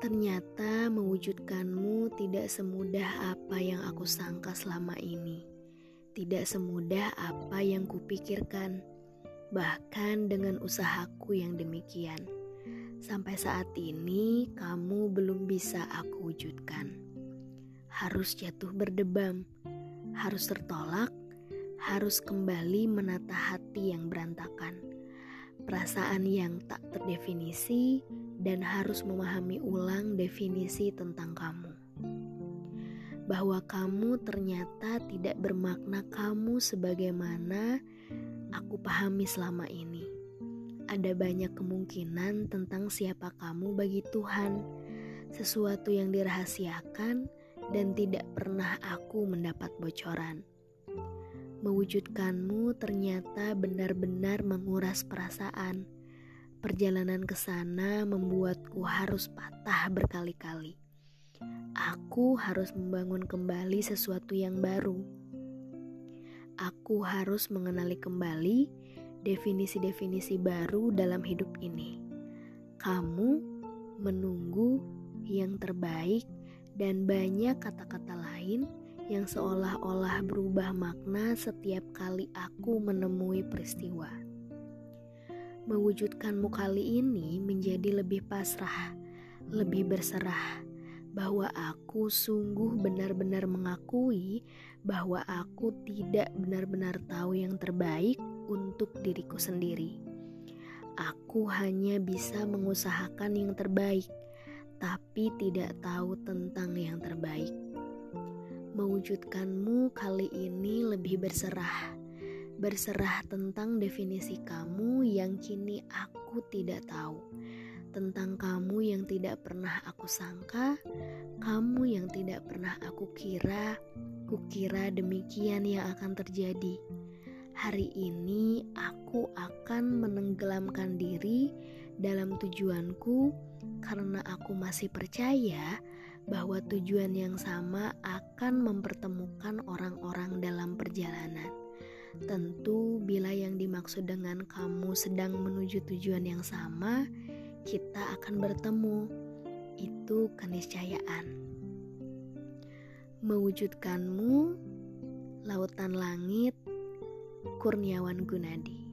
Ternyata mewujudkanmu tidak semudah apa yang aku sangka selama ini. Tidak semudah apa yang kupikirkan. Bahkan dengan usahaku yang demikian. Sampai saat ini kamu belum bisa aku wujudkan. Harus jatuh berdebam, harus tertolak, harus kembali menata hati yang berantakan perasaan yang tak terdefinisi, dan harus memahami ulang definisi tentang kamu. Bahwa kamu ternyata tidak bermakna kamu sebagaimana aku pahami selama ini. Ada banyak kemungkinan tentang siapa kamu bagi Tuhan, sesuatu yang dirahasiakan dan tidak pernah aku mendapat bocoran mewujudkanmu ternyata benar-benar menguras perasaan. Perjalanan ke sana membuatku harus patah berkali-kali. Aku harus membangun kembali sesuatu yang baru. Aku harus mengenali kembali definisi-definisi baru dalam hidup ini. Kamu menunggu yang terbaik dan banyak kata-kata lain yang seolah-olah berubah makna setiap kali aku menemui peristiwa. Mewujudkanmu kali ini menjadi lebih pasrah, lebih berserah, bahwa aku sungguh benar-benar mengakui bahwa aku tidak benar-benar tahu yang terbaik untuk diriku sendiri. Aku hanya bisa mengusahakan yang terbaik, tapi tidak tahu tentang yang terbaik mewujudkanmu kali ini lebih berserah. Berserah tentang definisi kamu yang kini aku tidak tahu. Tentang kamu yang tidak pernah aku sangka, kamu yang tidak pernah aku kira, kukira demikian yang akan terjadi. Hari ini aku akan menenggelamkan diri dalam tujuanku karena aku masih percaya bahwa tujuan yang sama akan mempertemukan orang-orang dalam perjalanan. Tentu, bila yang dimaksud dengan kamu sedang menuju tujuan yang sama, kita akan bertemu. Itu keniscayaan. Mewujudkanmu, lautan langit, Kurniawan Gunadi.